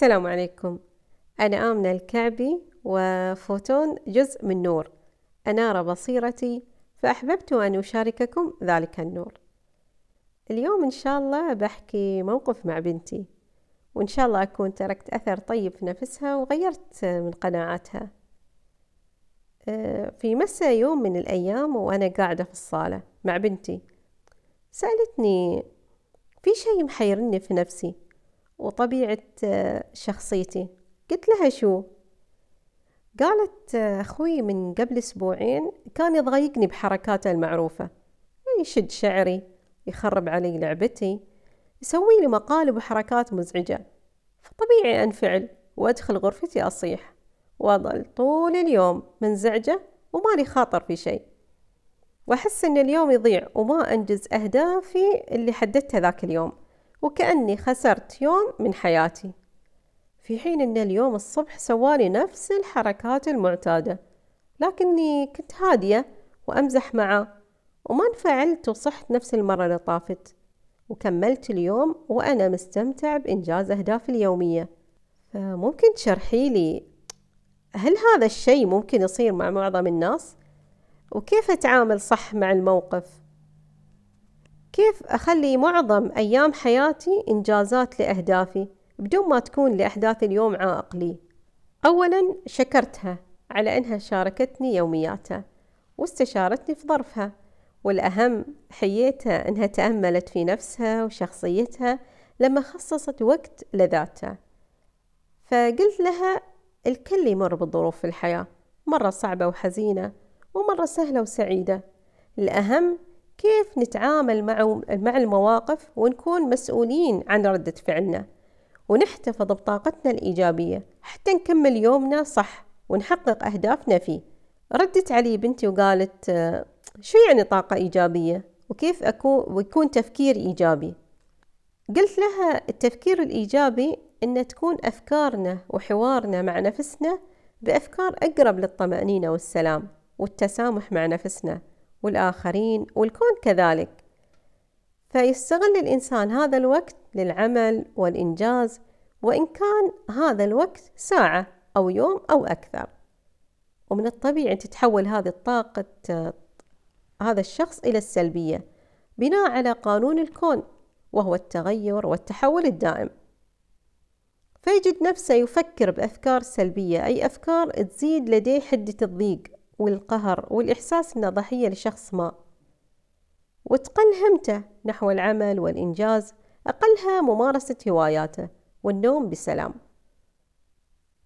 السلام عليكم. أنا آمنة الكعبي وفوتون جزء من نور. أنار بصيرتي فأحببت أن أشارككم ذلك النور. اليوم إن شاء الله بحكي موقف مع بنتي وإن شاء الله أكون تركت أثر طيب في نفسها وغيرت من قناعاتها. في مساء يوم من الأيام وأنا قاعدة في الصالة مع بنتي سألتني في شي محيرني في نفسي؟ وطبيعة شخصيتي. قلت لها شو؟ قالت أخوي من قبل أسبوعين كان يضايقني بحركاته المعروفة. يشد شعري يخرب علي لعبتي يسوي لي مقالب وحركات مزعجة. فطبيعي أنفعل وأدخل غرفتي أصيح. وأظل طول اليوم منزعجة ومالي خاطر في شيء. وأحس إن اليوم يضيع وما أنجز أهدافي اللي حددتها ذاك اليوم. وكأني خسرت يوم من حياتي في حين أن اليوم الصبح سوالي نفس الحركات المعتادة لكني كنت هادية وأمزح معه وما انفعلت وصحت نفس المرة اللي طافت وكملت اليوم وأنا مستمتع بإنجاز أهدافي اليومية فممكن تشرحي لي هل هذا الشيء ممكن يصير مع معظم الناس؟ وكيف أتعامل صح مع الموقف؟ كيف أخلي معظم أيام حياتي إنجازات لأهدافي بدون ما تكون لأحداث اليوم عائق لي أولا شكرتها على أنها شاركتني يومياتها واستشارتني في ظرفها والأهم حييتها أنها تأملت في نفسها وشخصيتها لما خصصت وقت لذاتها. فقلت لها الكل يمر بظروف في الحياة مرة صعبة وحزينة ومرة سهلة وسعيدة. الأهم كيف نتعامل مع المواقف ونكون مسؤولين عن ردة فعلنا ونحتفظ بطاقتنا الإيجابية حتى نكمل يومنا صح ونحقق أهدافنا فيه. ردت علي بنتي وقالت شو يعني طاقة إيجابية؟ وكيف أكون ويكون تفكير إيجابي. قلت لها التفكير الإيجابي إن تكون أفكارنا وحوارنا مع نفسنا بأفكار أقرب للطمأنينة والسلام والتسامح مع نفسنا. والآخرين والكون كذلك. فيستغل الإنسان هذا الوقت للعمل والإنجاز وإن كان هذا الوقت ساعة أو يوم أو أكثر. ومن الطبيعي أن تتحول هذه الطاقة هذا الشخص إلى السلبية بناء على قانون الكون وهو التغير والتحول الدائم. فيجد نفسه يفكر بأفكار سلبية أي أفكار تزيد لديه حدة الضيق. والقهر والإحساس أنه ضحية لشخص ما. وتقل همته نحو العمل والإنجاز أقلها ممارسة هواياته والنوم بسلام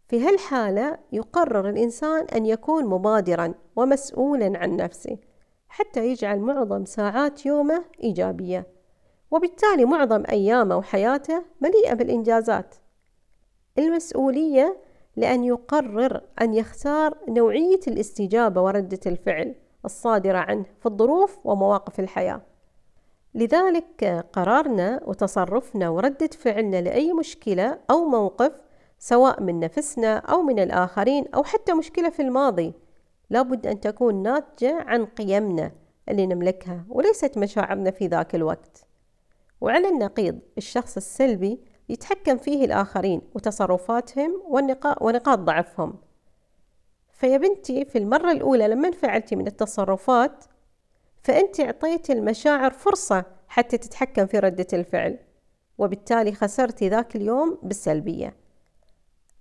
في هالحالة يقرر الإنسان أن يكون مبادرا ومسؤولا عن نفسه حتى يجعل معظم ساعات يومه إيجابية. وبالتالي معظم أيامه وحياته مليئة بالإنجازات. المسؤولية لأن يقرر أن يختار نوعية الاستجابة وردة الفعل الصادرة عنه في الظروف ومواقف الحياة. لذلك قرارنا وتصرفنا وردة فعلنا لأي مشكلة أو موقف سواء من نفسنا أو من الآخرين أو حتى مشكلة في الماضي لابد أن تكون ناتجة عن قيمنا اللي نملكها وليست مشاعرنا في ذاك الوقت. وعلى النقيض الشخص السلبي يتحكم فيه الآخرين وتصرفاتهم ونقاط ضعفهم. فيا بنتي في المرة الأولى لما انفعلتي من التصرفات فأنت أعطيتي المشاعر فرصة حتى تتحكم في ردة الفعل وبالتالي خسرتي ذاك اليوم بالسلبية.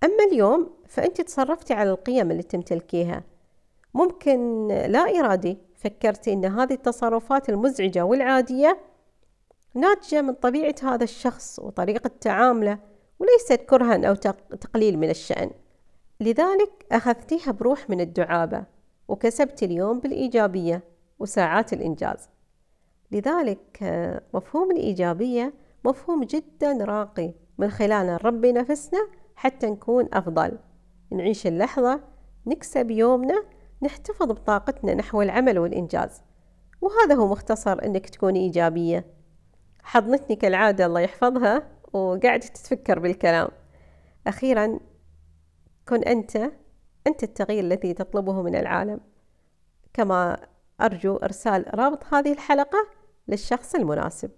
أما اليوم فأنت تصرفتي على القيم اللي تمتلكيها ممكن لا إرادي فكرتي أن هذه التصرفات المزعجة والعادية ناتجة من طبيعة هذا الشخص وطريقة تعامله وليست كرها أو تقليل من الشأن. لذلك أخذتيها بروح من الدعابة وكسبت اليوم بالإيجابية وساعات الإنجاز. لذلك مفهوم الإيجابية مفهوم جدا راقي من خلاله نربي نفسنا حتى نكون أفضل. نعيش اللحظة نكسب يومنا نحتفظ بطاقتنا نحو العمل والإنجاز. وهذا هو مختصر أنك تكوني إيجابية. حضنتني كالعادة الله يحفظها وقاعدة تتفكر بالكلام. أخيرا كن أنت أنت التغيير الذي تطلبه من العالم. كما أرجو إرسال رابط هذه الحلقة للشخص المناسب.